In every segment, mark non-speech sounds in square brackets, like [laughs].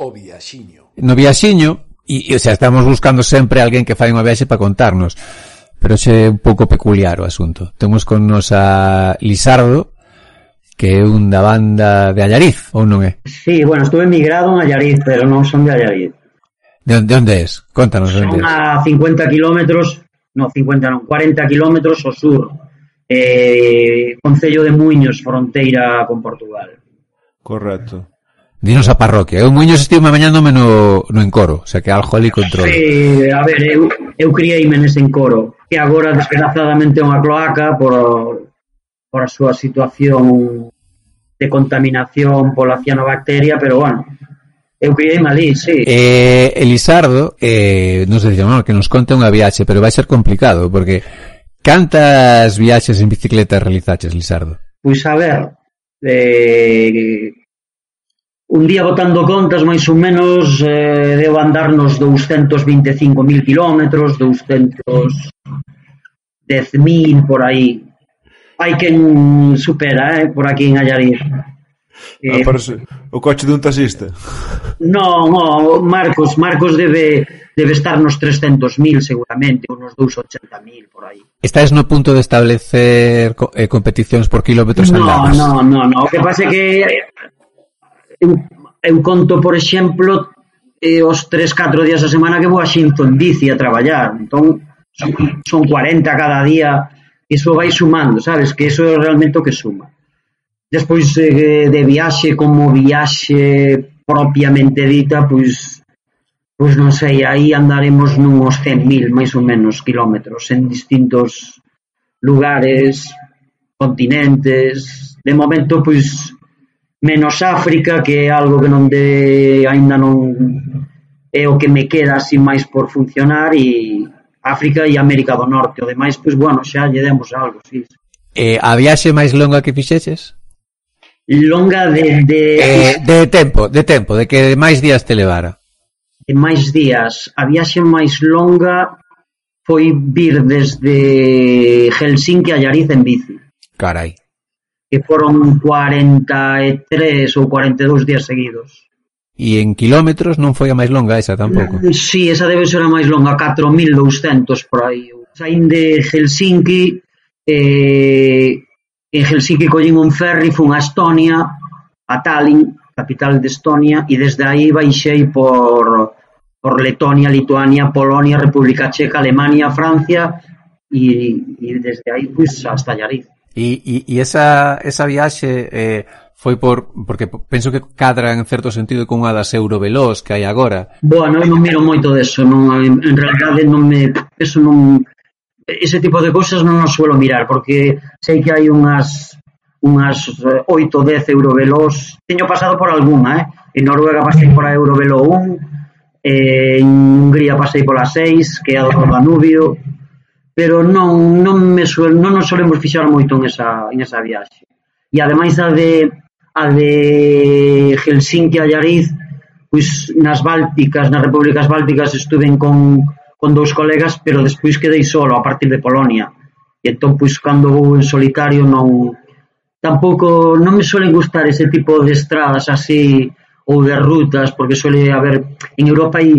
o Viaxiño. No Viaxiño, e, o sea, estamos buscando sempre alguén que fai unha viaxe para contarnos. Pero xe un pouco peculiar o asunto. Temos con nos a Lisardo, que é un da banda de Allariz, ou non é? Sí, bueno, estuve emigrado en Allariz, pero non son de Allariz. De, de onde es? Contanos son onde es. a 50 kilómetros, no, 50 non, 40 kilómetros ao sur. Eh, Concello de Muiños, fronteira con Portugal. Correcto. Dinos a parroquia. Eu Muños estive mañándome no, no encoro, o sea que algo ali control. Sí, a ver, eu, eu criei-me nese encoro, que agora desgraciadamente é unha cloaca por, por a súa situación de contaminación pola cianobacteria, pero bueno, Eu criei malí, sí. Eh, Elisardo, eh, nos decía, bueno, que nos conte unha viaxe, pero vai ser complicado, porque cantas viaxes en bicicleta realizaches, Elisardo? Pois a ver, eh, Un día botando contas máis ou menos eh, deu andar nos 225.000 kilómetros, 210.000 por aí. Hai quen supera, eh, por aquí en Allariz. Ah, eh, o coche dun taxista. Non, no, Marcos, Marcos debe debe estar nos 300.000 seguramente, unos nos 280.000 por aí. Estáis no punto de establecer co eh, competicións por quilómetros no, andados. Non, non, non, o que pasa é que eu, eu conto, por exemplo, eh, os tres, catro días a semana que vou a Xinzo en bici a traballar. Entón, son, son 40 cada día. Iso vai sumando, sabes? Que iso é realmente o que suma. Despois eh, de viaxe, como viaxe propiamente dita, pois pois non sei, aí andaremos nuns 100.000 máis ou menos kilómetros en distintos lugares, continentes. De momento, pois menos África, que é algo que non de aínda non é o que me queda así máis por funcionar e África e América do Norte. O demais, pois, bueno, xa lle demos algo, sí. Eh, a viaxe máis longa que fixeches? Longa de... De, eh, de tempo, de tempo, de que máis días te levara. De máis días. A viaxe máis longa foi vir desde Helsinki a Yariz en bici. Carai que foron cuarenta e tres ou cuarenta e dous días seguidos. E en quilómetros non foi a máis longa esa tampouco? Eh, si, sí, esa debe ser a máis longa, 4.200 por aí. Saín de Helsinki, eh, en Helsinki collín un ferry, fun a Estonia, a Tallinn, capital de Estonia, e desde aí baixei por, por Letonia, Lituania, Polonia, República Checa, Alemania, Francia, e, e desde aí pues, hasta Llariz. E, e, e esa, esa viaxe eh, foi por porque penso que cadra en certo sentido con unha das Euroveloz que hai agora. Bueno, non miro moito deso, non en, en realidade non me eso non ese tipo de cousas non os suelo mirar porque sei que hai unhas unhas 8 ou 10 Euroveloz. Teño pasado por algunha, eh? En Noruega pasei por a Eurovelo 1, eh, en Hungría pasei pola 6, que é a do Danubio, pero non non me suel, non nos solemos fixar moito en esa en esa viaxe. E ademais a de a de Helsinki a Yariz, pois nas Bálticas, nas repúblicas bálticas estuven con con dous colegas, pero despois quedei solo a partir de Polonia. E entón pois cando vou en solitario non tampouco non me suelen gustar ese tipo de estradas así ou de rutas, porque suele haber en Europa hai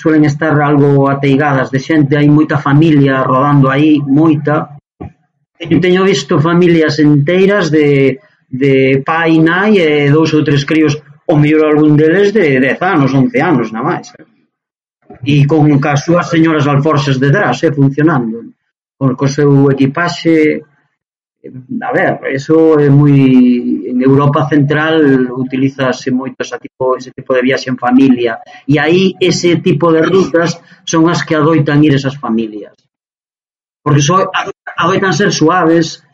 suelen estar algo ateigadas de xente, hai moita familia rodando aí, moita. Eu teño visto familias enteiras de, de pai, nai e dous ou tres críos, o mellor algún deles de 10 anos, 11 anos, na máis. Eh? E con cas súas señoras alforxes detrás, eh, funcionando. Con, co seu equipaxe, a ver, eso é moi en Europa Central utilízase moito ese tipo, ese tipo de viaxe en familia. E aí ese tipo de rutas son as que adoitan ir esas familias. Porque so, adoitan ser suaves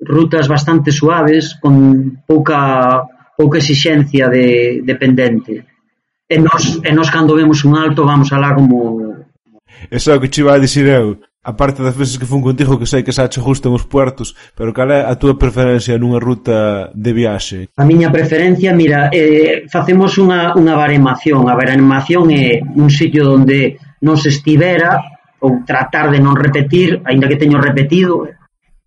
rutas bastante suaves con pouca pouca exixencia de, de pendente e nos, e nos cando vemos un alto vamos alá como Eso é o que te iba a dicir eu. A parte das veces que fun contigo que sei que xa che gustan os puertos, pero cal é a túa preferencia nunha ruta de viaxe? A miña preferencia, mira, eh, facemos unha, unha baremación. A baremación é un sitio onde non se estivera ou tratar de non repetir, aínda que teño repetido.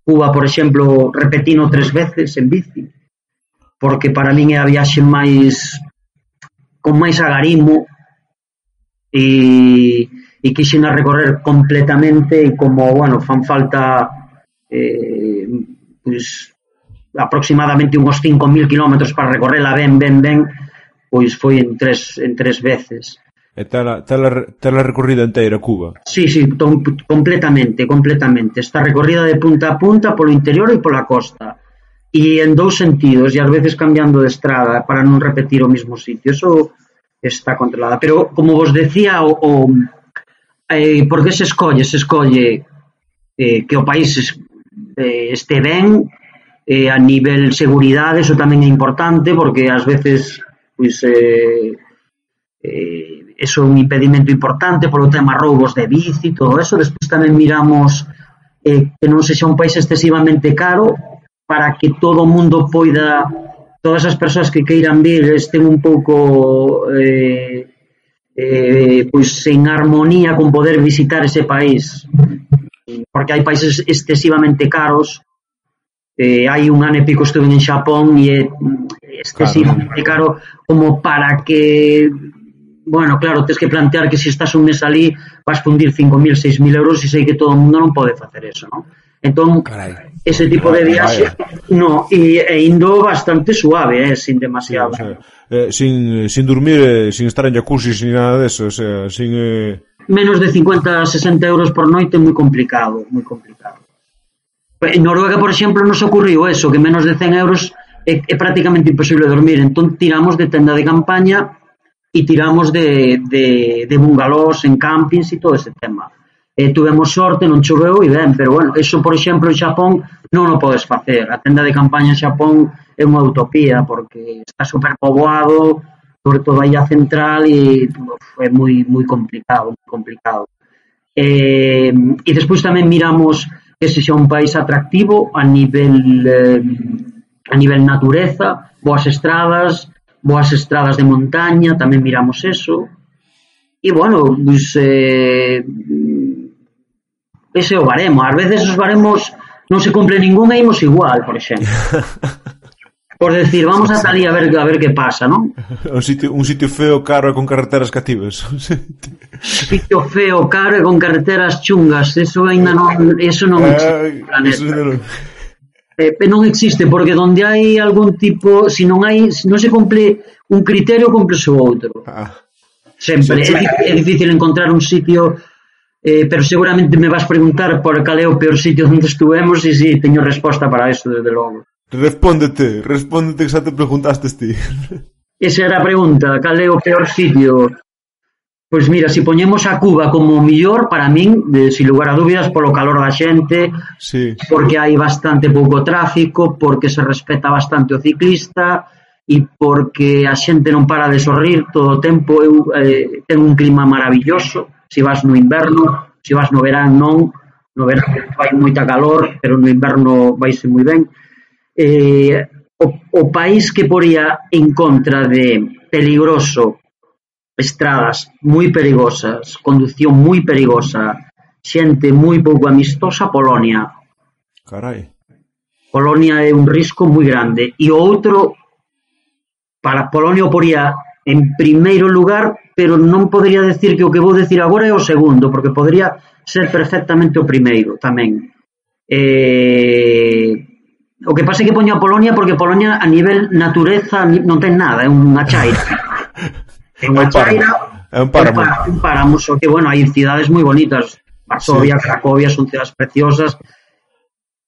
Cuba, por exemplo, repetino tres veces en bici, porque para min é a viaxe máis con máis agarimo e e quixena recorrer completamente e como, bueno, fan falta eh, pues, aproximadamente unos 5.000 kilómetros para recorrerla ben, ben, ben, pois foi en tres, en tres veces. E tela, tela, tala recorrida inteira Cuba? Sí, sí, tom, completamente, completamente. Está recorrida de punta a punta polo interior e pola costa. E en dous sentidos, e ás veces cambiando de estrada para non repetir o mesmo sitio. Eso está controlada. Pero, como vos decía, o, o, eh, por que se escolle? Se escolle eh, que o país eh, este ben eh, a nivel seguridade, eso tamén é importante porque ás veces pois, eh, eh, eso é un impedimento importante polo tema roubos de bici, todo eso. Despois tamén miramos eh, que non sexa un país excesivamente caro para que todo o mundo poida, todas as persoas que queiran vir estén un pouco eh, eh, pois en armonía con poder visitar ese país porque hai países excesivamente caros eh, hai un ano e pico estuve en Xapón e é excesivamente claro. caro como para que bueno, claro, tens que plantear que se estás un mes ali vas fundir 5.000, 6.000 euros e sei que todo o mundo non pode facer eso, non? Entón, Carai. ese tipo de viaxe no, e, e indo bastante suave, eh, sin demasiado. Sí, o sea, eh, sin, eh, sin dormir, eh, sin estar en jacuzzi, sin nada deso, o sea, sin... Eh... Menos de 50, 60 euros por noite é moi complicado, moi complicado. En Noruega, por exemplo, nos ocurriu eso, que menos de 100 euros é, é prácticamente imposible dormir, entón tiramos de tenda de campaña e tiramos de, de, de bungalós en campings e todo ese tema eh, tuvemos sorte, non choveu e ben, pero bueno, eso por exemplo en Xapón non o podes facer. A tenda de campaña en Xapón é unha utopía porque está superpoboado, sobre todo aí a central e é moi moi complicado, moi complicado. Eh, e despois tamén miramos que se xa un país atractivo a nivel eh, a nivel natureza, boas estradas, boas estradas de montaña, tamén miramos eso. E bueno, pues, eh, ese é o baremo. Ás veces os baremos non se cumple ningún e imos igual, por exemplo. [laughs] por decir, vamos a salir a ver a ver que pasa, non? [laughs] Un sitio, un sitio feo, caro e con carreteras cativas. [laughs] sitio feo, caro e con carreteras chungas, eso ainda non eso non existe. Ah, eso non... Eh, non existe porque onde hai algún tipo, se non hai, se non se cumple un criterio, cumple o outro. Ah. Sempre é, é difícil encontrar un sitio Eh, pero seguramente me vas preguntar por cal é o peor sitio onde estuvemos e si sí, teño resposta para eso, desde logo. Respóndete, respóndete que xa te preguntastes ti. [laughs] Esa era a pregunta, cal é o peor sitio? Pois mira, se si poñemos a Cuba como o millor, para min, de, sin lugar a dúbidas, polo calor da xente, sí. porque hai bastante pouco tráfico, porque se respeta bastante o ciclista, e porque a xente non para de sorrir todo o tempo, eu eh, ten un clima maravilloso, se vas no inverno, se vas no verán non, no verán fai moita calor, pero no inverno vaise moi ben. Eh, o, o país que poría en contra de peligroso estradas moi perigosas, conducción moi perigosa, xente moi pouco amistosa, Polonia. Carai. Polonia é un risco moi grande. E o outro, para Polonia o poría en primeiro lugar, pero non podría decir que o que vou decir agora é o segundo, porque podría ser perfectamente o primeiro tamén. Eh, o que pasa é que poño a Polonia porque Polonia a nivel natureza non ten nada, é unha chaira. [laughs] É unha chaira, é un páramo. É un páramo, só que, bueno, hai cidades moi bonitas. Varsovia, sí. Cracovia son cidades preciosas,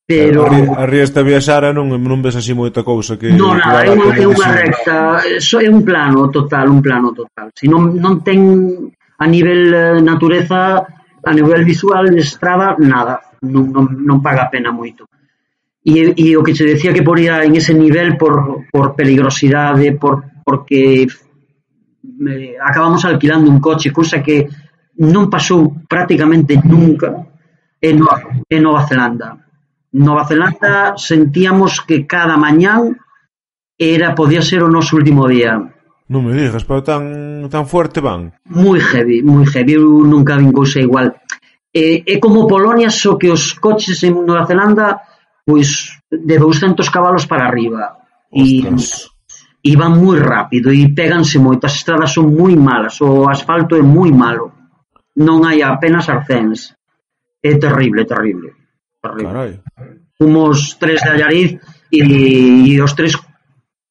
Pero... A ría esta viaxara non, non ves así moita cousa que... Non, nada, é, é unha recta, so é un plano total, un plano total. Si non, non ten a nivel eh, natureza, a nivel visual, estrada, nada. Non, non, non paga pena moito. E, e o que se decía que poría en ese nivel por, por peligrosidade, por, porque eh, acabamos alquilando un coche, cousa que non pasou prácticamente nunca en, en Nova Zelanda Nova Zelanda sentíamos que cada mañán era podía ser o noso último día. Non me digas, pero tan tan fuerte van. Moi heavy, moi heavy, eu nunca vin cousa igual. É, é como Polonia, só que os coches en Nova Zelanda pois de 200 cabalos para arriba. Ostras. E e van moi rápido e péganse moito, as estradas son moi malas, o asfalto é moi malo. Non hai apenas arcéns. É terrible, terrible. Carai. Fomos tres de Allariz e, e os tres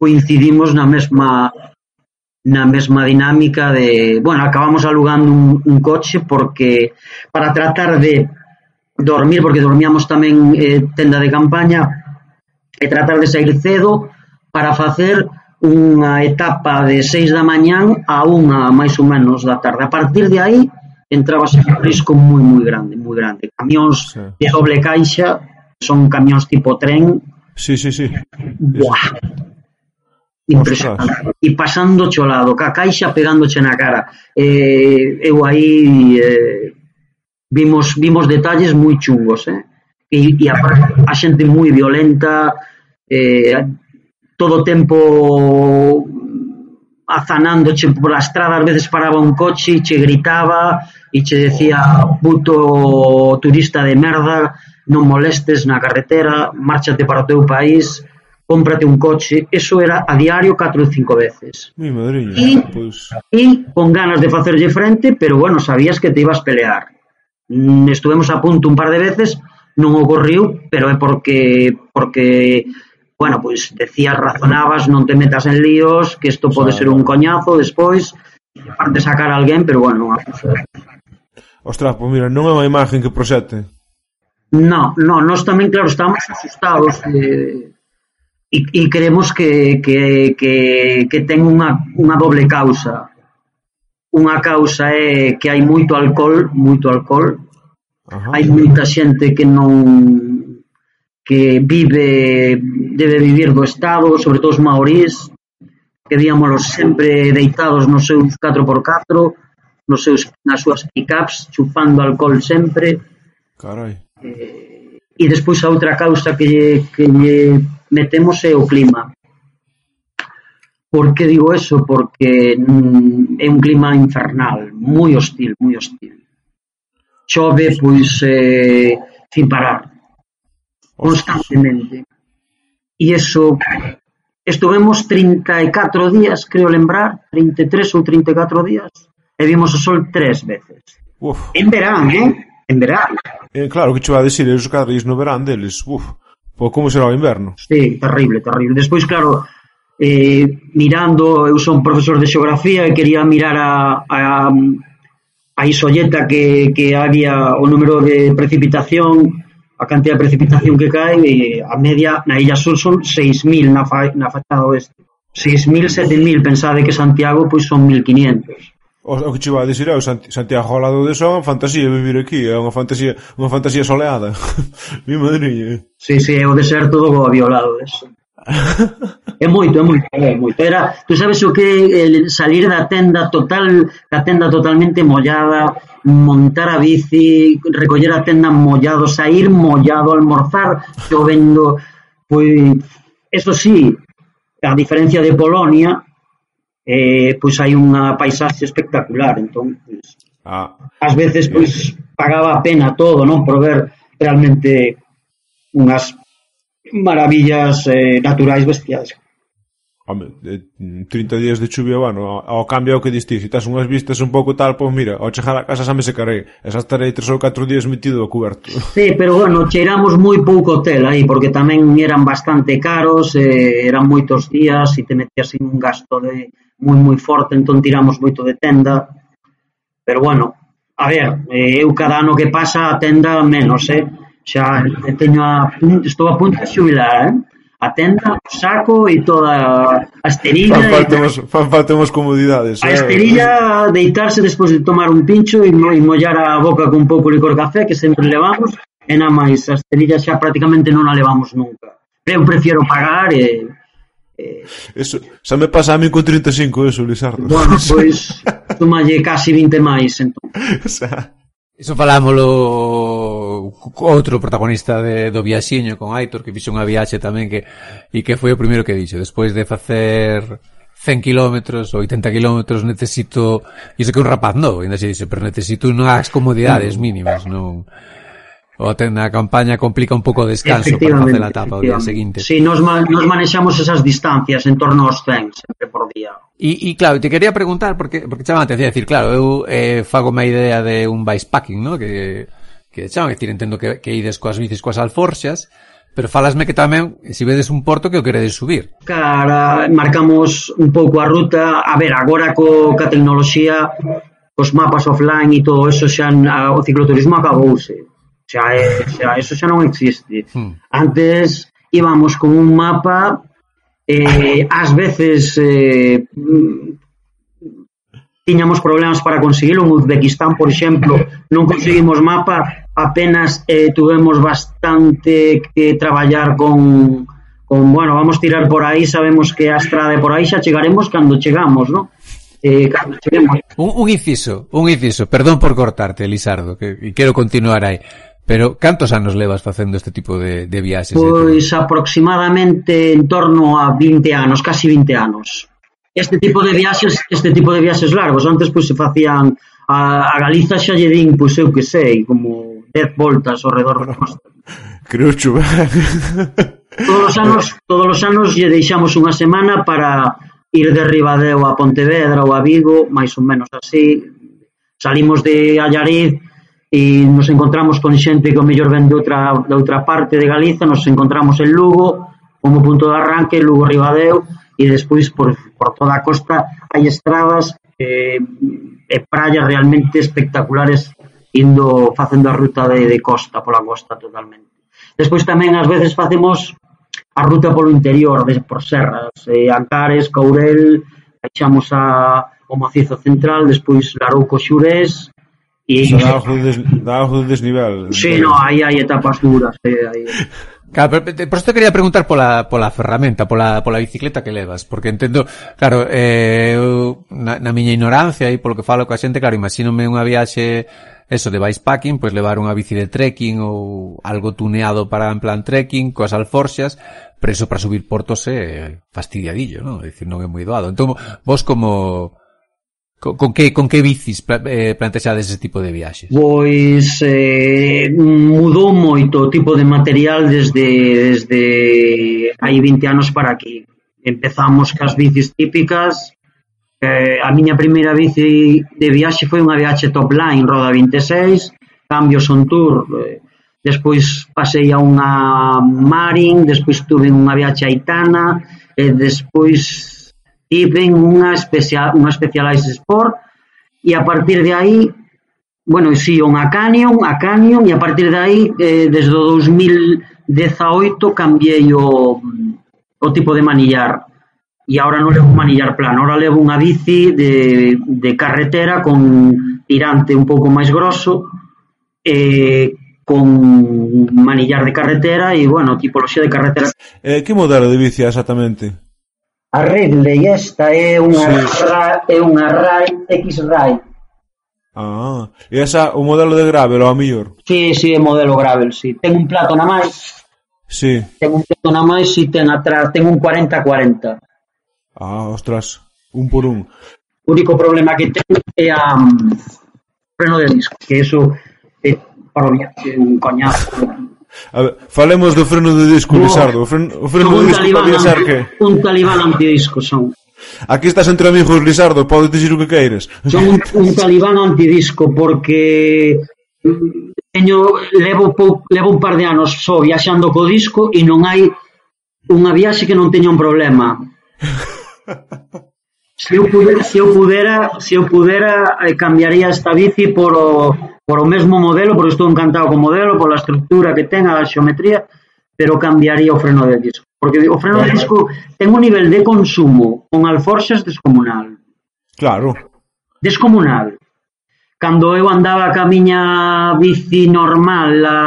coincidimos na mesma na mesma dinámica de, bueno, acabamos alugando un, un coche porque para tratar de dormir porque dormíamos tamén eh, tenda de campaña e tratar de sair cedo para facer unha etapa de 6 da mañán a unha máis ou menos da tarde. A partir de aí entrabas en un risco moi moi grande, moi grande. Camións sí. de doble caixa, son camións tipo tren. Sí, sí, sí. Buah. Impresionante. E pasando cho lado, ca caixa pegándoche na cara. Eh, eu aí eh, vimos vimos detalles moi chungos, eh? E, e a, a xente moi violenta, eh, todo o tempo azanándoche pola estrada, ás veces paraba un coche e che gritaba e che decía puto turista de merda, non molestes na carretera, márchate para o teu país, cómprate un coche, eso era a diario 4 ou 5 veces. Mi madriña, e, pues... e con ganas de facerlle frente, pero bueno, sabías que te ibas pelear. Mm, estuvemos a punto un par de veces, non ocorreu, pero é porque porque bueno, pois decías, razonabas, non te metas en líos, que isto pode ser un coñazo despois, parte sacar a alguén, pero bueno, Ostras, pois mira, non é unha imagen que proxete. No, no, nós tamén, claro, estamos asustados eh, e, e creemos que, que, que, que ten unha, unha doble causa. Unha causa é que hai moito alcohol, moito alcohol, Ajá. hai moita xente que non que vive debe vivir do Estado, sobre todo os maorís, que víamolos sempre deitados nos seus 4x4, nos seus, nas súas pick-ups, chupando alcohol sempre. Carai. Eh, e despois a outra causa que lle, que lle metemos é o clima. Por que digo eso? Porque mm, é un clima infernal, moi hostil, moi hostil. Chove, pois, eh, sin parar constantemente. E eso, estuvemos 34 días, creo lembrar, 33 ou 34 días, e vimos o sol tres veces. Uf. En verán, eh? En verán. Eh, claro, que che va a decir, os carris no verán deles, uf. Pois como será o inverno? Sí, terrible, terrible. Despois, claro, eh, mirando, eu son profesor de xeografía e quería mirar a, a, a isolleta que, que había o número de precipitación a cantidad de precipitación que cae e a media na Illa Sur son 6.000 na, fa, na fachada oeste 6.000, 7.000, pensade que Santiago pois son 1.500 O, o que che vai a dicir é Santiago ao lado de son fantasía vivir aquí, é unha fantasía, unha fantasía soleada. Mi madriña. Si, sí, si, sí, é o deserto do Gobi ao lado de. É moito, é moito, é moito. Era, tú sabes o que salir da tenda total, da tenda totalmente mollada, montar a bici, recoller a tenda mollado, sair mollado, almorzar chovendo, pois eso sí, a diferencia de Polonia, eh, pois hai unha paisaxe espectacular, entón, pois, ah, ás veces pois pagaba a pena todo, non, por ver realmente unhas maravillas eh, naturais bestiais. Home, eh, 30 días de chuvia, bueno, ao cambio é o que diste, se estás unhas vistas un pouco tal, pois mira, ao chegar a casa xa me secarei, e xa estarei 3 ou 4 días metido a coberto. [laughs] Sí, pero bueno, cheiramos moi pouco hotel aí, porque tamén eran bastante caros, eh, eran moitos días, e te metías en un gasto de moi moi forte, entón tiramos moito de tenda, pero bueno, a ver, eh, eu cada ano que pasa a tenda menos, eh? xa eh, teño a punto, estou a punto de xubilar, eh? a tenda, o saco e toda a esterilla fan falta, unhas fan falta umas comodidades a eh. esterilla eh? deitarse despois de tomar un pincho e, e mollar a boca con un pouco de licor café que sempre levamos e na máis, a esterilla xa prácticamente non a levamos nunca eu prefiero pagar e, e... Eso, xa me pasa a mí con 35 eso, Lisardo bueno, [laughs] pois, tomalle casi 20 máis entón. o sea... falámolo falámoslo outro protagonista de, do viaxiño con Aitor, que fixo unha viaxe tamén que e que foi o primeiro que dixo, despois de facer 100 kilómetros, 80 kilómetros, necesito... Iso que un rapaz novo ainda se dice, pero necesito unhas comodidades mm. mínimas, non... O ten a campaña complica un pouco o descanso para facer a etapa o día seguinte. Si, sí, nos, nos manexamos esas distancias en torno aos 100 sempre por día. E, e claro, te quería preguntar, porque, porque chamante, decir, claro, eu eh, fago má idea de un bikepacking, ¿no? que que xa, que decir, entendo que, que ides coas bicis coas alforxas, Pero falasme que tamén, se vedes un porto que o queredes subir. Cara, marcamos un pouco a ruta. A ver, agora co, ca tecnoloxía, cos mapas offline e todo eso, xa a, o cicloturismo acabouse. Xa, é, xa, eso xa non existe. Hmm. Antes íbamos con un mapa, eh, ás veces eh, tiñamos problemas para conseguilo, en Uzbekistán, por exemplo, non conseguimos mapa, apenas eh, tuvemos bastante que traballar con, con, bueno, vamos tirar por aí, sabemos que a estrada por aí xa chegaremos cando chegamos, non? Eh, cando cheguemos. Un, un inciso, un inciso, perdón por cortarte, Lisardo, que quero continuar aí. Pero cantos anos levas facendo este tipo de, de viaxes? Pois aproximadamente en torno a 20 anos, casi 20 anos este tipo de viaxes, este tipo de viaxes largos, antes pois se facían a, a Galiza xa lle din, pois eu que sei, como 10 voltas ao redor da costa. [laughs] Creo chuva. [laughs] Todos os anos, todos os anos lle deixamos unha semana para ir de Ribadeo a Pontevedra ou a Vigo, máis ou menos así. Salimos de Allariz, e nos encontramos con xente que o mellor ven de outra, de outra parte de Galiza, nos encontramos en Lugo, como punto de arranque, Lugo Ribadeo, e despois por, por toda a costa hai estradas eh, eh e praias realmente espectaculares indo facendo a ruta de, de costa pola costa totalmente. Despois tamén ás veces facemos a ruta polo interior, de, por serras, eh, Ancares, Courel, baixamos a o macizo central, despois Larouco Xurés, e... Xa dá [laughs] de, des, desnivel. Sí, no, aí hai etapas duras. Eh, aí. [laughs] Claro, pero, eh, por isto quería preguntar pola, pola ferramenta, pola, pola bicicleta que levas, porque entendo, claro, eh, na, na miña ignorancia e polo que falo coa xente, claro, imagínome unha viaxe eso de bikepacking, pois levar unha bici de trekking ou algo tuneado para en plan trekking, coas alforxas, preso para subir portos é eh, fastidiadillo, non? É dicir, non é moi doado. Entón, vos como Con, con que con que bicis eh, plantexades ese tipo de viaxes? Pois eh, mudou moito o tipo de material desde desde hai 20 anos para aquí. Empezamos cas bicis típicas. Eh, a miña primeira bici de viaxe foi unha viaxe top line, roda 26, cambios on tour. Eh, despois pasei a unha Marin, despois tuve unha viaxe a Itana, e despois tiven unha especial, unha Specialized Sport e a partir de aí bueno, si unha Canyon, a Canyon e a partir de aí eh, desde o 2018 cambiei o, o tipo de manillar e agora non levo un manillar plano, agora levo unha bici de, de carretera con tirante un pouco máis grosso eh, con manillar de carretera e, bueno, tipoloxía de carretera. Eh, que modelo de bici exactamente? A Ridley esta é unha sí. Rai, é unha Rai X-Rai. Ah, e esa o modelo de gravel, ao mellor. Sí, sí, é modelo gravel, sí. Ten un plato na máis. Sí. Ten un plato na máis e ten atrás, ten un 40-40. Ah, ostras, un por un. O único problema que ten é a um, freno de disco, que eso é para o un coñazo. A ver, falemos do freno de disco, Boa. Lizardo. O freno, o freno de disco podía ser que... Un talibán antidisco son. Aquí estás entre amigos, Lizardo, podes dicir o que queiras. Son un, un talibán antidisco porque mm, teño levo pou, levo un par de anos só viaxando co disco e non hai unha viaxe que non teña un problema. [laughs] Se eu pudera, se eu pudera, se eu pudera eh, cambiaría esta bici por o, por o mesmo modelo, porque estou encantado co modelo, pola estructura que ten, a xeometría, pero cambiaría o freno de disco. Porque o freno de disco ten un nivel de consumo con alforxas descomunal. Claro. Descomunal. Cando eu andaba ca miña bici normal, a,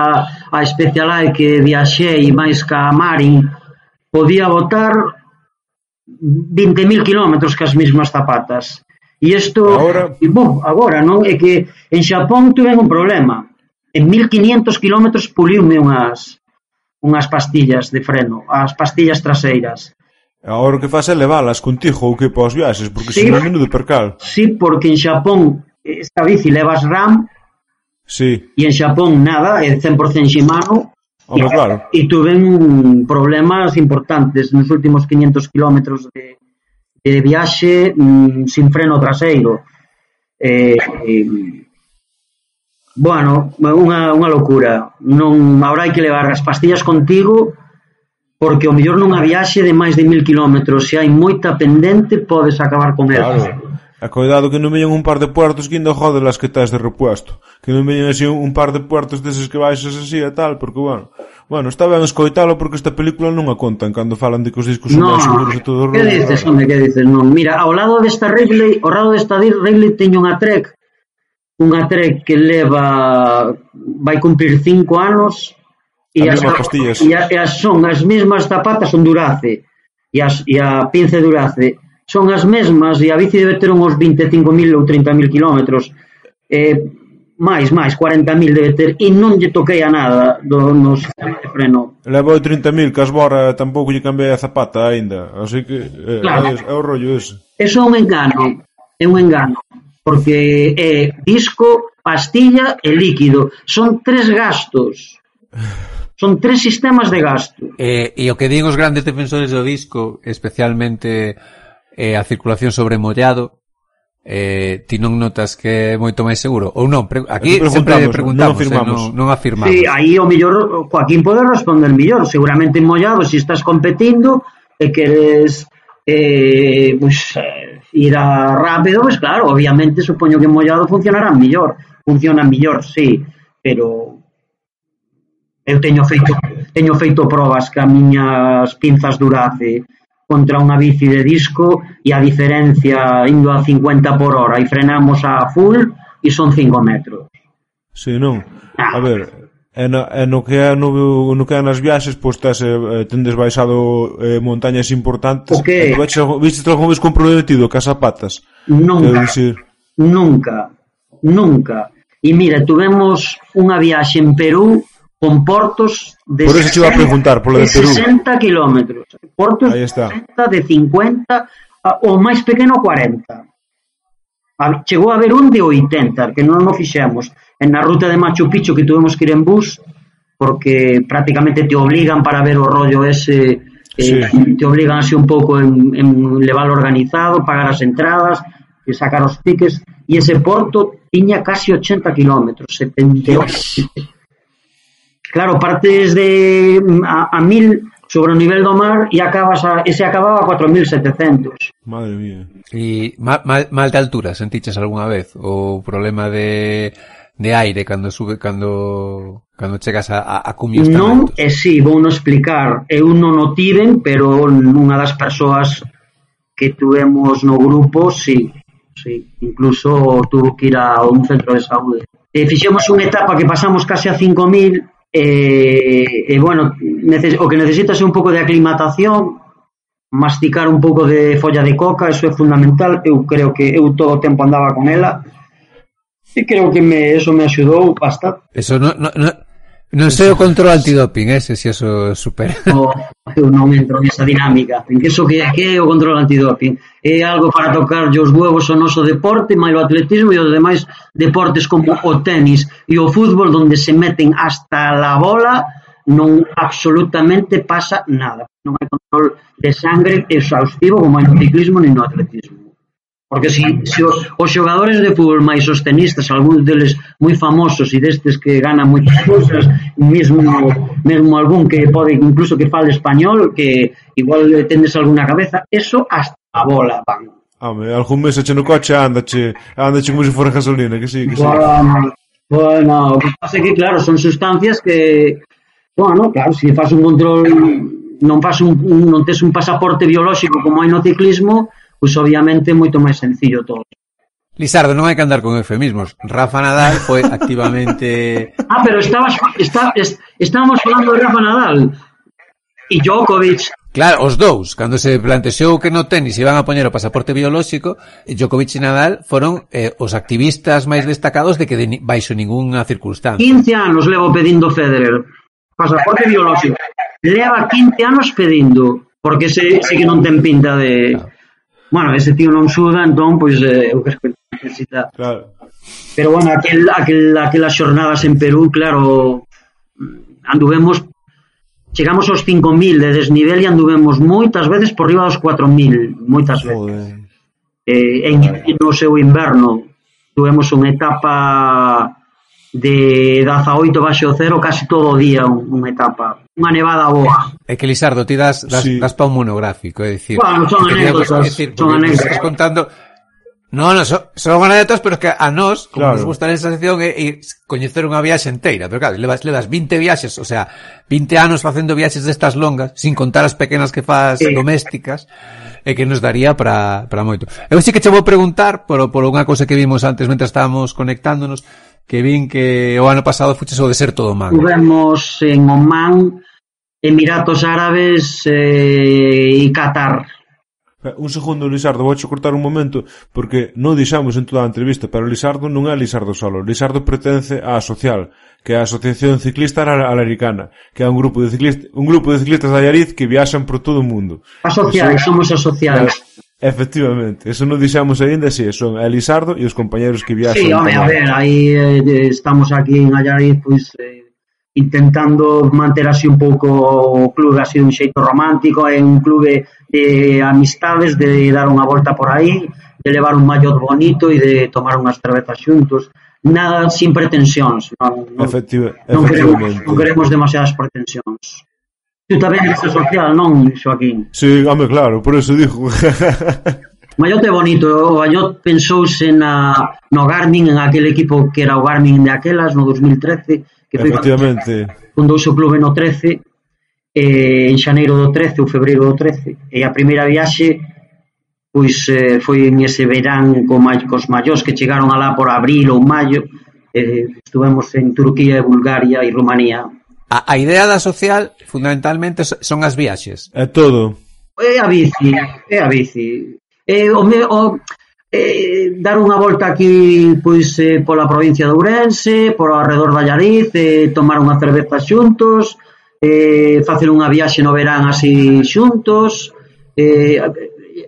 a Specialized que viaxei máis ca Marin, podía botar 20.000 kilómetros cas mesmas zapatas. E isto, agora... E, bom, agora, non? É que en Xapón tuve un problema. En 1.500 kilómetros puliume unhas, unhas pastillas de freno, as pastillas traseiras. Agora o que faz é levalas contigo ou que pos viaxes, porque sí, senón menudo percal. Sí, porque en Xapón eh, esta bici levas RAM Sí. E en Xapón nada, é 100% Shimano Home, claro. E tuven problemas importantes nos últimos 500 kilómetros de, de viaxe mm, sin freno traseiro. Eh, eh, bueno, unha, unha locura. Non, agora hai que levar as pastillas contigo porque o mellor nunha viaxe de máis de mil kilómetros se hai moita pendente podes acabar con elas. Claro. E cuidado que non veñan un par de puertos que ainda jode las que tes de repuesto. Que non veñan así un par de puertos deses que baixas así e tal, porque bueno... Bueno, está ben escoitalo porque esta película non a contan cando falan de que os discos son no, seguros e todo o rollo. Que dices, home, que dices? Non, mira, ao lado desta Wrigley, ao lado desta Wrigley teño unha Trek unha Trek que leva vai cumprir cinco anos e as, e, a, e as son as mesmas zapatas son Durace e, as, e a pince Durace son as mesmas e a bici debe ter uns 25.000 ou 30.000 kilómetros eh, máis, máis, 40.000 debe ter e non lle toquei a nada do, no sistema de freno. Levo 30.000, que as bora tampouco lle cambiei a zapata aínda así que eh, claro. é, é o rollo ese. Eso é un engano, é un engano porque é disco, pastilla e líquido son tres gastos. Son tres sistemas de gasto. E, e o que din os grandes defensores do disco especialmente eh, a circulación sobre mollado, eh, ti non notas que é moito máis seguro? Ou non? Pre aquí sempre preguntamos, eh, non afirmamos. Eh, non, non afirmamos. Sí, aí o mellor, Joaquín pode responder mellor. Seguramente en mollado, se si estás competindo e queres eh, pues, eh, ir a rápido, pues claro, obviamente supoño que en mollado funcionará mellor. Funciona mellor, sí, pero eu teño feito teño feito probas que a miñas pinzas durace contra unha bici de disco e a diferencia indo a 50 por hora e frenamos a full e son 5 metros. Si, sí, non. Ah. A ver, E, na, e no que é no, no que é nas viaxes, pois pues, tes, eh, tendes baixado eh, montañas importantes. O que? E viste, viste algún vez comprometido cas zapatas? Nunca. dicir... Nunca. Nunca. E mira, tuvemos unha viaxe en Perú con portos de, Por eso 60, iba a preguntar, por de, de 60 kilómetros. Portos Ahí está. de 60, de 50, o máis pequeno 40. Chegou a haber un de 80, que non nos fixemos. En na ruta de Machu Picchu que tuvemos que ir en bus, porque prácticamente te obligan para ver o rollo ese, eh, sí. eh, te obligan así un pouco en, en levar organizado, pagar as entradas, e sacar os tickets, e ese porto tiña casi 80 kilómetros, 78. Claro, partes de mm, a, a mil sobre o nivel do mar e acabas a, e se acababa a 4700. Madre mía. E mal, mal, mal de altura sentiches algunha vez o problema de de aire cando sube cando cando chegas a, a, a cumios Non, e si, sí, vou non explicar. Eu non o tiven, pero nunha das persoas que tuvemos no grupo, si, sí, sí, incluso tuvo que ir a un centro de saúde. E fixemos unha etapa que pasamos case a 5000 E, e bueno, neces o que necesitas é un pouco de aclimatación, masticar un pouco de folla de coca, eso é fundamental, eu creo que eu todo o tempo andaba con ela, e creo que me, eso me axudou bastante. Eso no, no, no, Non sei o control antidoping, eh, ese, se eso supera. No, eu non entro nesa dinámica. En que eso que, que é o control antidoping? É algo para tocar os huevos ao noso deporte, máis o atletismo e os demais deportes como o tenis e o fútbol, onde se meten hasta la bola, non absolutamente pasa nada. Non hai control de sangre exhaustivo como hai no ciclismo ni no atletismo. Porque si, si os, os xogadores de fútbol máis os tenistas, algúns deles moi famosos e destes que ganan moitas cousas, mesmo, mesmo algún que pode incluso que fale español, que igual tendes alguna cabeza, eso hasta a bola van. Home, algún mes eche no coche, andache, andache como se fora gasolina, que sí, que sí. Bueno, bueno o que pasa é que, claro, son sustancias que, bueno, claro, se si faz un control, non faz un, non tes un pasaporte biolóxico como hai no ciclismo, pois obviamente é moito máis sencillo todo. Lizardo, non hai que andar con eufemismos. Rafa Nadal foi [laughs] activamente... ah, pero estabas, está, est, estábamos falando de Rafa Nadal e Djokovic. Claro, os dous, cando se plantexou que no tenis iban a poñer o pasaporte biolóxico, Djokovic e Nadal foron eh, os activistas máis destacados de que de, baixo ningunha circunstancia. 15 anos levo pedindo Federer pasaporte biolóxico. Leva 15 anos pedindo, porque se, se que non ten pinta de... Claro bueno, ese tío non suda, entón, pois, eh, eu creo que necesita... Claro. Pero, bueno, aquel, aquel, aquelas xornadas en Perú, claro, anduvemos chegamos aos 5.000 de desnivel e anduvemos moitas veces por riba dos 4.000, moitas veces. Joder. Eh, en, no seu inverno tuvemos unha etapa de 18 baixo cero casi todo o día unha etapa unha nevada boa. É que Lisardo, ti das, das, sí. das pa un monográfico, é dicir, bueno, son anécdotas, decir, son anécdotas. Estás contando No, no, son, son anécdotas, pero es que a nós, como claro. nos gusta esa sección, é, é coñecer unha viaxe enteira. Pero claro, levas, levas 20 viaxes, o sea, 20 anos facendo viaxes destas longas, sin contar as pequenas que faz sí. domésticas e que nos daría para, para moito. Eu sí que che vou preguntar por, por unha cousa que vimos antes mentre estábamos conectándonos, que vin que o ano pasado fuches o deserto do Man. Estuvemos en Oman, Emiratos Árabes eh, e Qatar Eh, un segundo, Lisardo, vouche cortar un momento porque non dixamos en toda a entrevista, pero Lisardo non é Lisardo solo. Lisardo pertence á Social, que é a Asociación Ciclista Alaricana, que é un grupo de ciclistas, un grupo de ciclistas de Allariz que viaxan por todo o mundo. A Social, Eso, somos a Social. Eh, efectivamente, eso non dixamos aínda, si, son a Lisardo e os compañeros que viaxan. Sí, home, a ver, aí eh, estamos aquí en Allariz, pois pues, eh, intentando manter así un pouco o clube así un xeito romántico, é un clube de amistades, de dar unha volta por aí, de levar un mallot bonito e de tomar unhas cervezas xuntos, nada sin pretensións, non, non, Efectiva, non, queremos, non queremos demasiadas pretensións. Tú tamén eres social, non, Joaquín? Sí, home, claro, por eso dijo. [laughs] Mallot é bonito, o Mallot pensouse na, no Garmin, en aquel equipo que era o Garmin de aquelas, no 2013, que foi Efectivamente. fundouse o clube no 13 eh, en xaneiro do 13 ou febreiro do 13 e a primeira viaxe pois eh, foi en ese verán co mai, cos maiores que chegaron alá por abril ou maio eh, estuvemos en Turquía, Bulgaria e Rumanía. A, a idea da social fundamentalmente son as viaxes. É todo. É a bici, é a bici. É, o, me, o, eh, dar unha volta aquí pois eh, pola provincia de Ourense, por alrededor da Llariz, eh, tomar unha cerveza xuntos, eh, facer unha viaxe no verán así xuntos. Eh,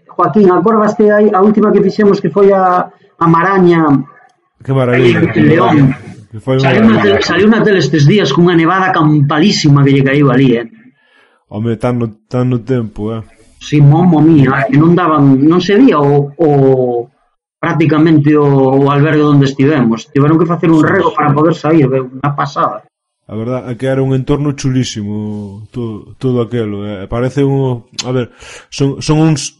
Joaquín, acordas que hai a última que fixemos que foi a, a Maraña Que maravilla. En, León. Que foi saliu, unha tele, saliu tele estes días cunha nevada campalísima que lle caiu ali, eh. Home, tan no, tan no tempo, eh. Si, momo mía, eh, que non daban, non se vía o, o, prácticamente o, o albergue onde estivemos. Tiveron que facer un rego para poder sair, unha pasada. A verdad é que era un entorno chulísimo todo, todo aquelo. Eh, parece un... A ver, son, son uns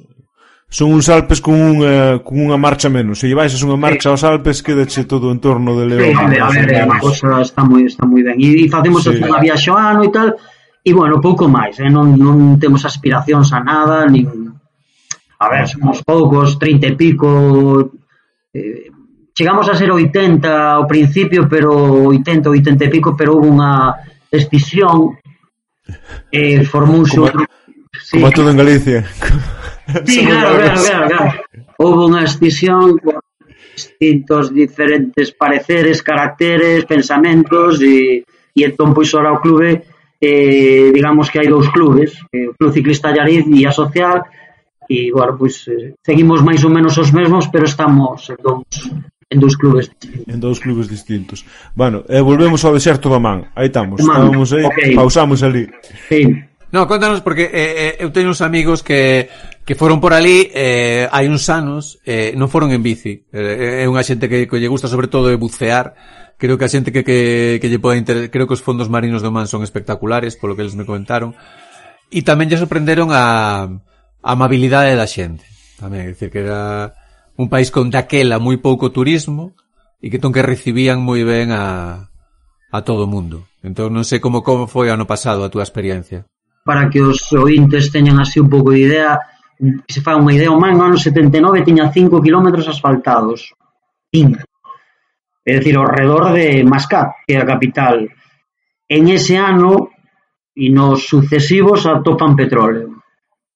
son uns Alpes con unha, eh, con unha marcha menos. Se llevais unha marcha sí. aos Alpes, quedache todo o entorno de León. Sí, a ver, eh, a ver, a cosa está moi, está moi ben. E, e facemos sí. a viaxe ano e tal, e bueno, pouco máis, eh? non, non temos aspiracións a nada, nin... A ver, somos poucos, 30 e pico, eh, chegamos a ser 80 ao principio, pero 80, 80 e pico, pero houve unha escisión e eh, formouse outro... Sí. Como todo en Galicia. Sí, claro, claro, claro, claro. Houve unha escisión con distintos diferentes pareceres, caracteres, pensamentos e, e entón pois ora o clube eh, digamos que hai dous clubes, eh, o Club Ciclista Llariz e a Social e, bueno, pois, eh, seguimos máis ou menos os mesmos, pero estamos en dous, en dous clubes distintos. En dous clubes distintos. Bueno, e volvemos ao deserto da man. Aí estamos, estamos aí, okay. pausamos ali. Sí. No, contanos porque eh, eh eu teño uns amigos que que foron por ali eh, hai uns anos, eh, non foron en bici. Eh, é unha xente que, que lle gusta sobre todo de bucear. Creo que a xente que, que, que lle pode interesar, creo que os fondos marinos do Man son espectaculares, polo que eles me comentaron. E tamén lle sorprenderon a a amabilidade da xente. Tamén, é dicir, que era un país con daquela moi pouco turismo e que ton que recibían moi ben a, a todo o mundo. Entón non sei como como foi ano pasado a túa experiencia. Para que os ointes teñan así un pouco de idea, se fa unha idea, o man no ano 79 tiña 5 kilómetros asfaltados. 5. É dicir, ao redor de Mascat, que é a capital. En ese ano, e nos sucesivos, atopan petróleo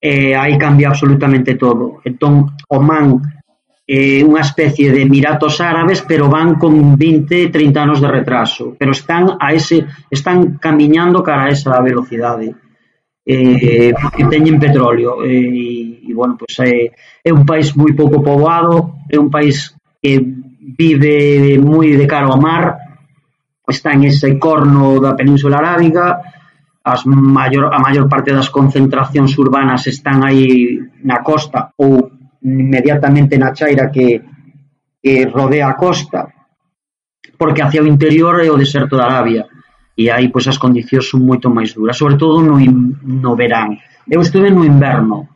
e aí cambia absolutamente todo. Entón, Oman é unha especie de Emiratos Árabes, pero van con 20, 30 anos de retraso, pero están a ese están camiñando cara a esa velocidade. Eh, porque teñen petróleo e, e bueno, pues, eh, é un país moi pouco poboado, é un país que vive moi de cara ao mar, está en ese corno da Península Arábiga, as maior, a maior parte das concentracións urbanas están aí na costa ou inmediatamente na chaira que, que rodea a costa porque hacia o interior é o deserto de Arabia e aí pois as condicións son moito máis duras sobre todo no, no verán. Eu estuve no inverno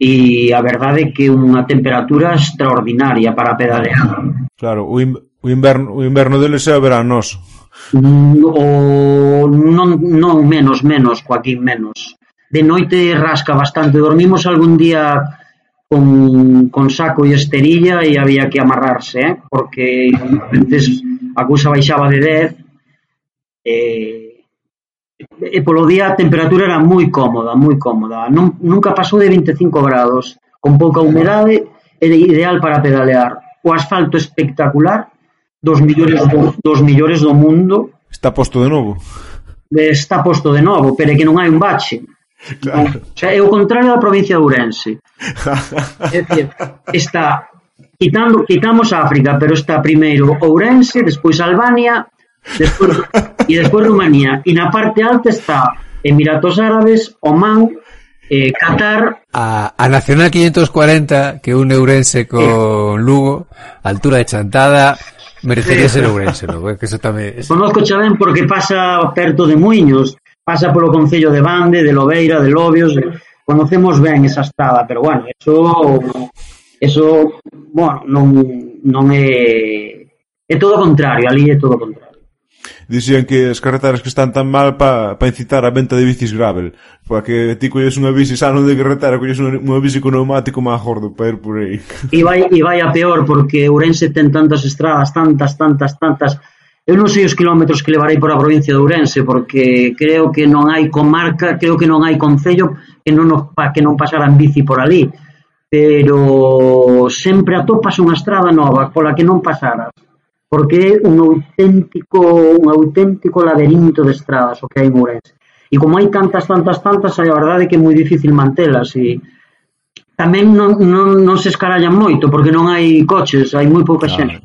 e a verdade é que unha temperatura extraordinaria para pedalear claro, o, in, o, inverno, o inverno deles é o veranoso. Mm, o non, non menos, menos, Joaquín, menos. De noite rasca bastante, dormimos algún día con, con saco e esterilla e había que amarrarse, eh? porque veces a cousa baixaba de 10 e, eh, e polo día a temperatura era moi cómoda, moi cómoda. Non, nunca pasou de 25 grados, con pouca humedade era ideal para pedalear. O asfalto espectacular, dos millores do, dos millores do mundo. Está posto de novo. Está posto de novo, pero é que non hai un bache. Claro. O sea, é o contrario da provincia de Ourense. [laughs] é dicir, está quitando, quitamos África, pero está primeiro Ourense, despois Albania, despois, e despois Rumanía. E na parte alta está Emiratos Árabes, Oman, eh, Qatar... A, a Nacional 540, que une Ourense con eh. Lugo, altura de Chantada, Merecería ser Ourense, non? Que eso tamén... [laughs] Conozco Chalén porque pasa perto de Muiños, pasa polo Concello de Bande, de Lobeira, de Lobios, eh, conocemos ben esa estrada, pero bueno, eso eso, bueno, non, non é é todo o contrario, ali é todo o contrario. Dixían que as carreteras que están tan mal para pa incitar a venta de bicis gravel. Para que ti colles unha bici sano de carretera, colles unha, unha bici con neumático máis gordo para ir por aí. [laughs] E vai, e vai a peor, porque Ourense ten tantas estradas, tantas, tantas, tantas. Eu non sei os kilómetros que levarei por a provincia de Ourense, porque creo que non hai comarca, creo que non hai concello que non, pa, que non pasaran bici por ali pero sempre atopas unha estrada nova pola que non pasaras porque é un auténtico un auténtico labirinto de estradas o que hai en Ourense. E como hai tantas, tantas, tantas, a verdade é que é moi difícil mantelas e tamén non, non, non se escarallan moito porque non hai coches, hai moi pouca claro. xente.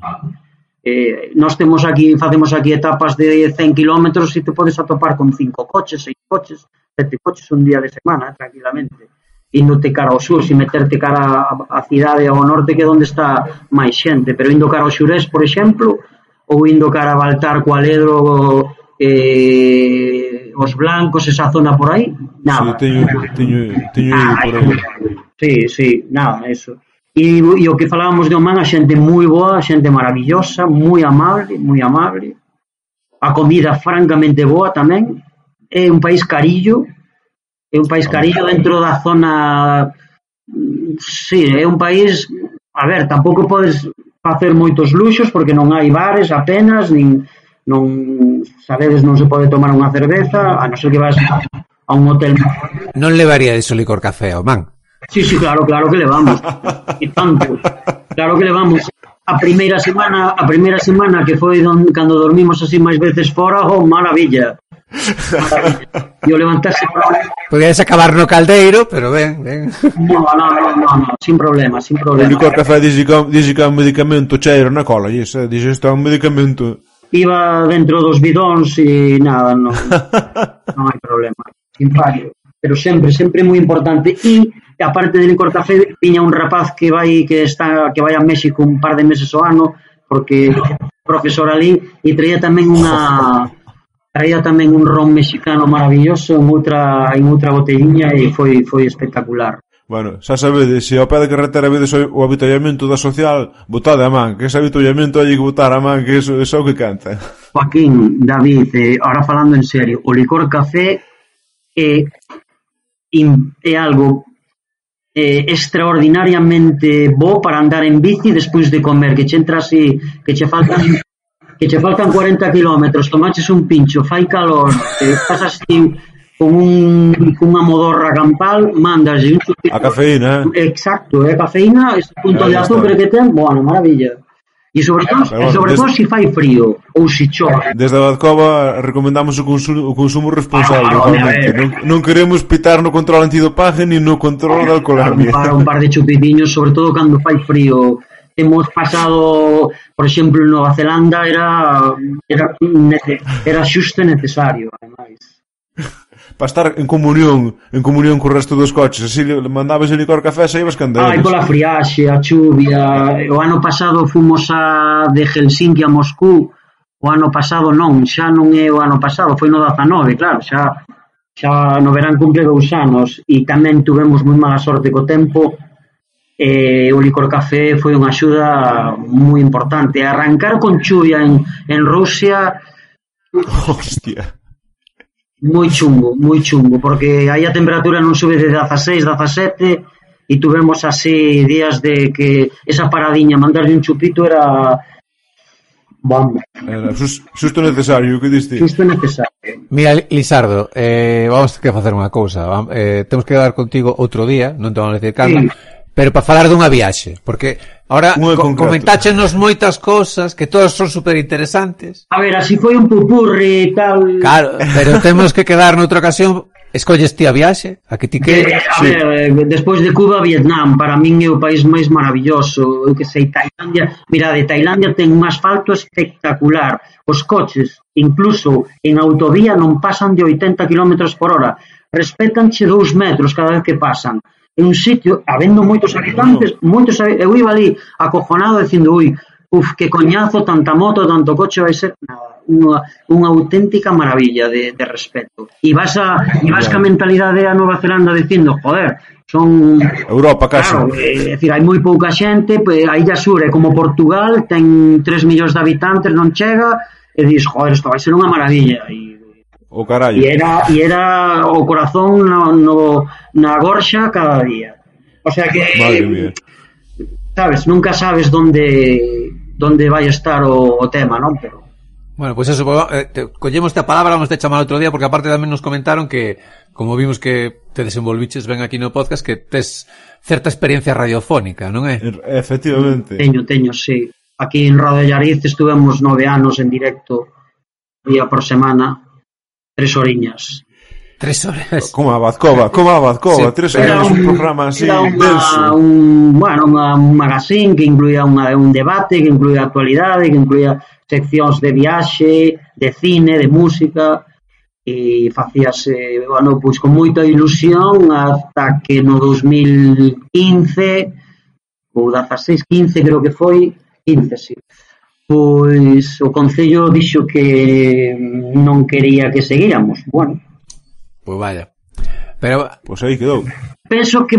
Eh, nós temos aquí, facemos aquí etapas de 100 km e te podes atopar con cinco coches, seis coches, sete coches un día de semana, tranquilamente indote cara ao sur, se meterte cara a, a cidade ao norte que é onde está máis xente, pero indo cara ao xurés, por exemplo, ou indo cara a Baltar, Coaledro, eh, os blancos, esa zona por aí, nada. Sí, teño, teño, teño ah, por aí. Sí, sí, nada, eso. E, e o que falábamos de Oman, a xente moi boa, a xente maravillosa, moi amable, moi amable. A comida francamente boa tamén. É un país carillo, É un país cariño dentro da zona... Sí, é un país... A ver, tampouco podes facer moitos luxos porque non hai bares apenas, nin non sabedes non se pode tomar unha cerveza, a non ser que vas a un hotel. Non levaría iso licor café ao man. Sí, sí, claro, claro que levamos. e tanto. Claro que levamos. A primeira semana, a primeira semana que foi don, cando dormimos así máis veces fora, oh, maravilla. [laughs] E o levantarse... Podías acabar no caldeiro, pero ben, ben. No, no, no, no, no sin problema, sin problema. O licor café dixe que, dixe que é un medicamento cheiro na cola, e se dixe isto é un medicamento. Iba dentro dos bidóns e nada, non, non hai problema. Sin fallo. Pero sempre, sempre moi importante. E, aparte de licor café, viña un rapaz que vai que está que vai a México un par de meses ao ano, porque profesor ali, e traía tamén unha Traía tamén un ron mexicano maravilloso en outra en outra botelliña e foi foi espectacular. Bueno, xa sabedes, se ao pé de carretera vedes o avituallamento da social, botade a man, que ese habitallamento hai que botar a man, que eso, eso é o que canta. Joaquín, David, eh, ahora falando en serio, o licor café eh, é, é algo eh, extraordinariamente bo para andar en bici despois de comer, que che entra así, que che faltan que che faltan 40 kilómetros, tomaches un pincho, fai calor, te pasas así con un cunha modorra campal, mandas un chupito. A cafeína, eh? Exacto, é eh? cafeína, ese punto de azúcar que ten, bueno, maravilla. E sobre todo, bueno, sobre todo se fai frío ou se chove. Desde a Badcova recomendamos o consumo, o consumo responsable, ah, realmente. Non, non queremos pitar no control antidopaje ni no control da alcoholemia. Para un par de chupitiños, sobre todo cando fai frío hemos pasado, por exemplo, en Nova Zelanda era era, era xusto e necesario, ademais. [laughs] Para estar en comunión en comunión co resto dos coches. Así mandabas el licor café e ibas cando Ai, pola friaxe, a chuvia. O ano pasado fomos a de Helsinki a Moscú. O ano pasado non, xa non é o ano pasado foi no 19, claro, xa xa no verán cumple dous anos. E tamén tuvemos moi mala sorte co tempo eh, o licor café foi unha axuda moi importante. Arrancar con chuvia en, en Rusia... Hostia. Moi chungo, moi chungo, porque aí a temperatura non sube de 16, 17 e tuvemos así días de que esa paradiña, mandarlle un chupito era Vamos. Era sus, susto necesario, que diste? Susto necesario. Mira, Lisardo, eh, vamos que facer unha cousa. Eh, temos que dar contigo outro día, non te vamos a decir cando, sí. Pero para falar dunha viaxe, porque ahora co comentáchenos moitas cousas que todas son super interesantes. A ver, así foi un pupurri e tal. Claro, pero [laughs] temos que quedar noutra ocasión Escolles ti a viaxe? A que ti eh, que... De, a sí. ver, despois de Cuba, Vietnam, para min é o país máis maravilloso. Eu que sei, Tailandia... mira, de Tailandia ten un asfalto espectacular. Os coches, incluso en autovía, non pasan de 80 km por hora. Respetanche dous metros cada vez que pasan en un sitio, habendo moitos habitantes, moitos, eu iba ali acojonado dicindo, ui, uf, que coñazo, tanta moto, tanto coche vai ser nada unha, unha auténtica maravilla de, de respeto. E vas a e vas ca mentalidade a Nova Zelanda dicindo, joder, son Europa casi. Claro, é, é dicir, hai moi pouca xente, pues, a Illa Sur é como Portugal, ten 3 millóns de habitantes, non chega, e dis, joder, isto vai ser unha maravilla. E O carallo. E era, e era o corazón no, no, na gorxa cada día. O sea que... Madre mía. Sabes, nunca sabes donde donde vai estar o, o tema, non? Pero Bueno, pois pues eso, eh, te, collemos esta palabra, vamos a chamar outro día, porque aparte tamén nos comentaron que, como vimos que te desenvolviches ben aquí no podcast, que tes certa experiencia radiofónica, non é? Er, efectivamente. Teño, teño, sí. Aquí en Radio Llariz estuvemos nove anos en directo, día por semana, Tres horiñas. Tres horas. Como a Bazcova, como a Bazcova, sí, tres horas, un, un programa así era una, denso. Un, bueno, una, un magazín que incluía unha, un debate, que incluía actualidade, que incluía seccións de viaxe, de cine, de música, e facíase, eh, bueno, pois con moita ilusión ata que no 2015 ou 16, 15 creo que foi, 15, sí Pois o Concello dixo que non quería que seguíramos, bueno. Pois vaya. Pero pois aí quedou. Penso que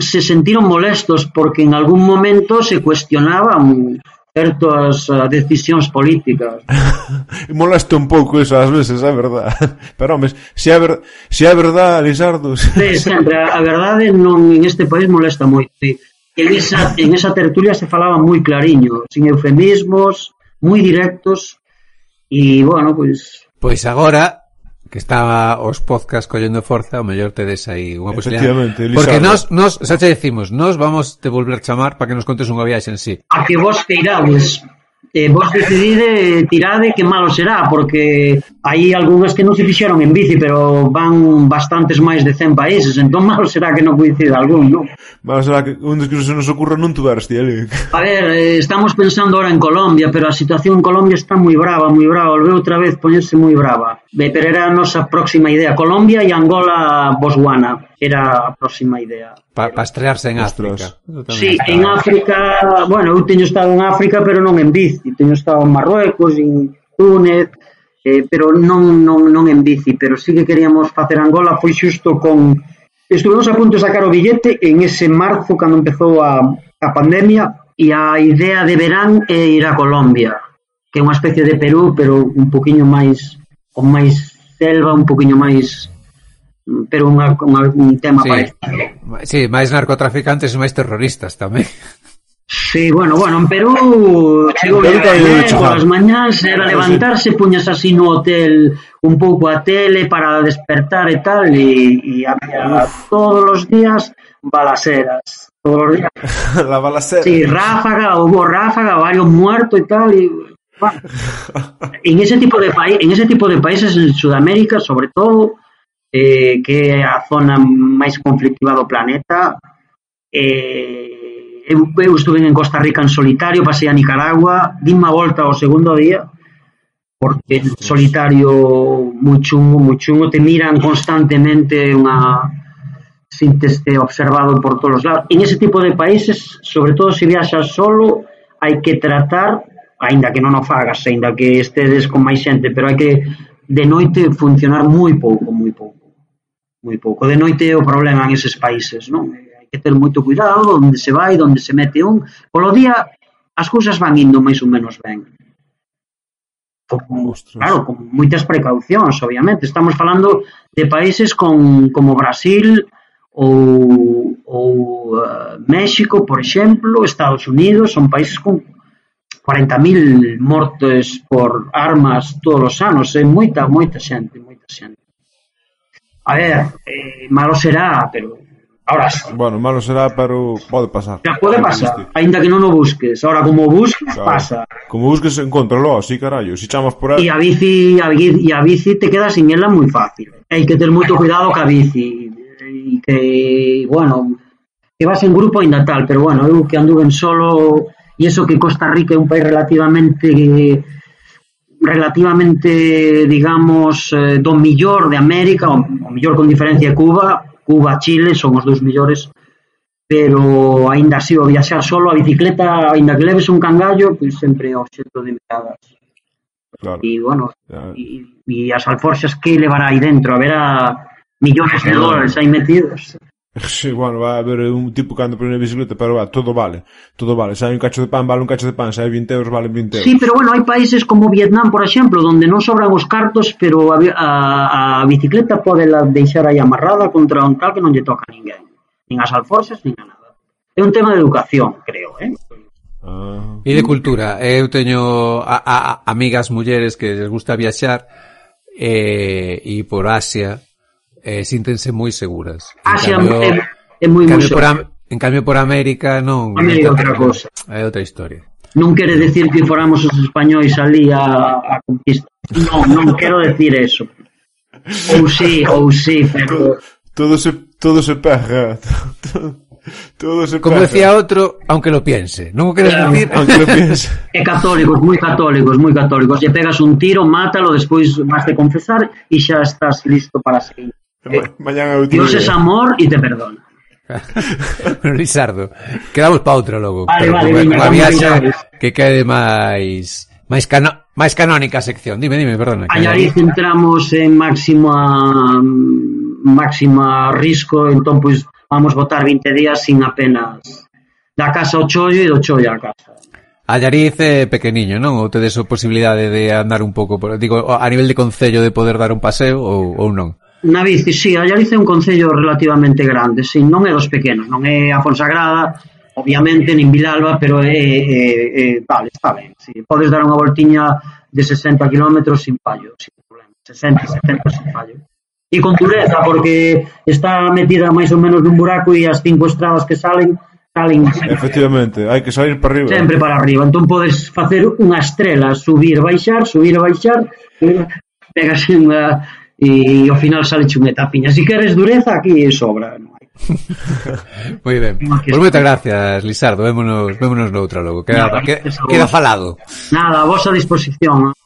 se sentiron molestos porque en algún momento se cuestionaban certas eh, decisións políticas. [laughs] Molesta un pouco eso ás veces, é verdad. [laughs] Pero, homes, se é, ver, se é verdad, Lisardo... sí, sempre, a verdade non en este país molesta moito. Sí. En esa, en esa tertulia se falaba moi clariño, sin eufemismos, moi directos, e, bueno, pois... Pois agora, que está os podcast collendo forza, o mellor tedes aí unha posibilidad. Porque nós, nós, xa te decimos, nós vamos te volver chamar para que nos contes unha viaxe en sí. A que vos queirades eh, vos decidide, tirade, que malo será, porque hai algunhas que non se fixeron en bici, pero van bastantes máis de 100 países, entón malo será que non coincida algún, non? Malo será que un dos que se nos ocurra non tuveras, tía, A ver, eh, estamos pensando ahora en Colombia, pero a situación en Colombia está moi brava, moi brava, volveu outra vez poñerse moi brava. Pero era a nosa próxima idea, Colombia e Angola, Botswana era a próxima idea. Para pa estrearse en África. Sí, estaba. en África, bueno, eu teño estado en África, pero non en bici, teño estado en Marruecos, en Túnez, eh, pero non, non, non en bici, pero sí que queríamos facer Angola, foi xusto con... Estuvemos a punto de sacar o billete en ese marzo, cando empezou a, a pandemia, e a idea de verán é ir a Colombia, que é unha especie de Perú, pero un poquinho máis, con máis selva, un poquinho máis pero unha, unha, un tema sí. parecido. Sí, máis narcotraficantes e máis terroristas tamén. Sí, bueno, bueno, en Perú chegou polas mañás era levantarse, puñas así no hotel un pouco a tele para despertar e tal e, e había todos os días balaceras, todos os días. [laughs] La balacera. Sí, ráfaga, hubo ráfaga, varios muertos e tal e bueno, [laughs] en ese tipo de país, en ese tipo de países en Sudamérica, sobre todo, eh, que é a zona máis conflictiva do planeta. Eh, eu, eu estuve en Costa Rica en solitario, pasei a Nicaragua, dima volta ao segundo día, porque en solitario moi chungo, moi chungo, te miran constantemente unha sinteste observado por todos os lados. En ese tipo de países, sobre todo se viaxas solo, hai que tratar, aínda que non o fagas, aínda que estedes con máis xente, pero hai que de noite funcionar moi pouco, moi pouco moi pouco. De noite é o problema en eses países, non? Eh, hai que ter moito cuidado onde se vai, onde se mete un. Polo día as cousas van indo máis ou menos ben. Con, claro, con moitas precaucións, obviamente. Estamos falando de países con, como Brasil ou, ou uh, México, por exemplo, Estados Unidos, son países con 40.000 mortes por armas todos os anos, é moita, moita xente, moita xente. A ver, eh, malo será, pero Ahora sí. Bueno, malo será, pero pode pasar. Ya pode pasar, aínda que non o busques. Ahora, como busques, claro. pasa. Como busques, encontralo, así, carallo. Si chamas por aí... E a bici, a bici, a bici te queda sin ela moi fácil. Hai que ter moito cuidado ca bici. E que, bueno, que vas en grupo ainda tal, pero bueno, eu que anduve en solo, e eso que Costa Rica é un país relativamente relativamente, digamos, eh, do millor de América, o, o millor con diferencia de Cuba, Cuba, Chile, son os dous millores, pero aínda así o viaxar solo a bicicleta, aínda que leves un cangallo, pois sempre é obxecto de miradas. Claro. E, bueno, e, e as alforxas que levará aí dentro, haberá millóns de dólares aí metidos. Sí, bueno, va a haber un tipo que anda por unha bicicleta, pero va, todo vale, todo vale. Se hai un cacho de pan, vale un cacho de pan, se hai 20 euros, vale 20 euros. Sí, pero bueno, hai países como Vietnam, por exemplo, donde non sobran os cartos, pero a, a, a bicicleta pode la deixar aí amarrada contra un tal que non lle toca a ninguén. Nin as alforxas, nin a nada. É un tema de educación, creo, eh? Ah. E de cultura, eh, eu teño a, a, a amigas mulleres que les gusta viaxar eh, e por Asia eh, síntense moi seguras. Asia ah, cambio, é, é moi moi por, En cambio por América non... América é outra cosa. É outra historia. Non quere decir que foramos os españois ali a, a conquista. Non, non quero decir eso. Ou sí, ou sí, pero... Todo se, todo se pega. [laughs] Todo, se Como decía outro, aunque lo piense. Non o queres claro. decir, aunque lo piense. [laughs] É católicos, moi católicos, moi católicos. Lle pegas un tiro, mátalo, despois vas de confesar e xa estás listo para seguir. Eh, Mañan Dios es amor e te perdona. [laughs] Lisardo, quedamos pa outro logo. Vale, vale, dime, a viaxe que quede máis máis cano máis canónica sección. Dime, dime, perdona. Allariz entramos en máxima máxima risco, entón pois vamos votar 20 días sin apenas da casa ao chollo e do chollo á casa. Allariz é pequeniño, non? Ou tedes a posibilidade de andar un pouco, por, digo, a nivel de concello de poder dar un paseo ou, ou non? Na bici, sí, a Allariz é un concello relativamente grande, si, non é dos pequenos, non é a Fonsagrada, obviamente, nin Vilalba, pero é, é, é vale, está ben, si, podes dar unha voltiña de 60 km sin fallo, sin problema, 60, 70 sin fallo. E con dureza, porque está metida máis ou menos nun buraco e as cinco estradas que salen salen. Efectivamente, hai que salir para arriba. Sempre ¿eh? para arriba. Entón podes facer unha estrela, subir, baixar, subir, baixar, pegas unha e ao final sale unha etapiña Si queres dureza, aquí sobra. Non hai. Moi ben. Pois pues moitas gracias, Lisardo. Vémonos, vémonos noutra logo. Queda, Nada, que, queda falado. Nada, a vosa disposición. ¿eh?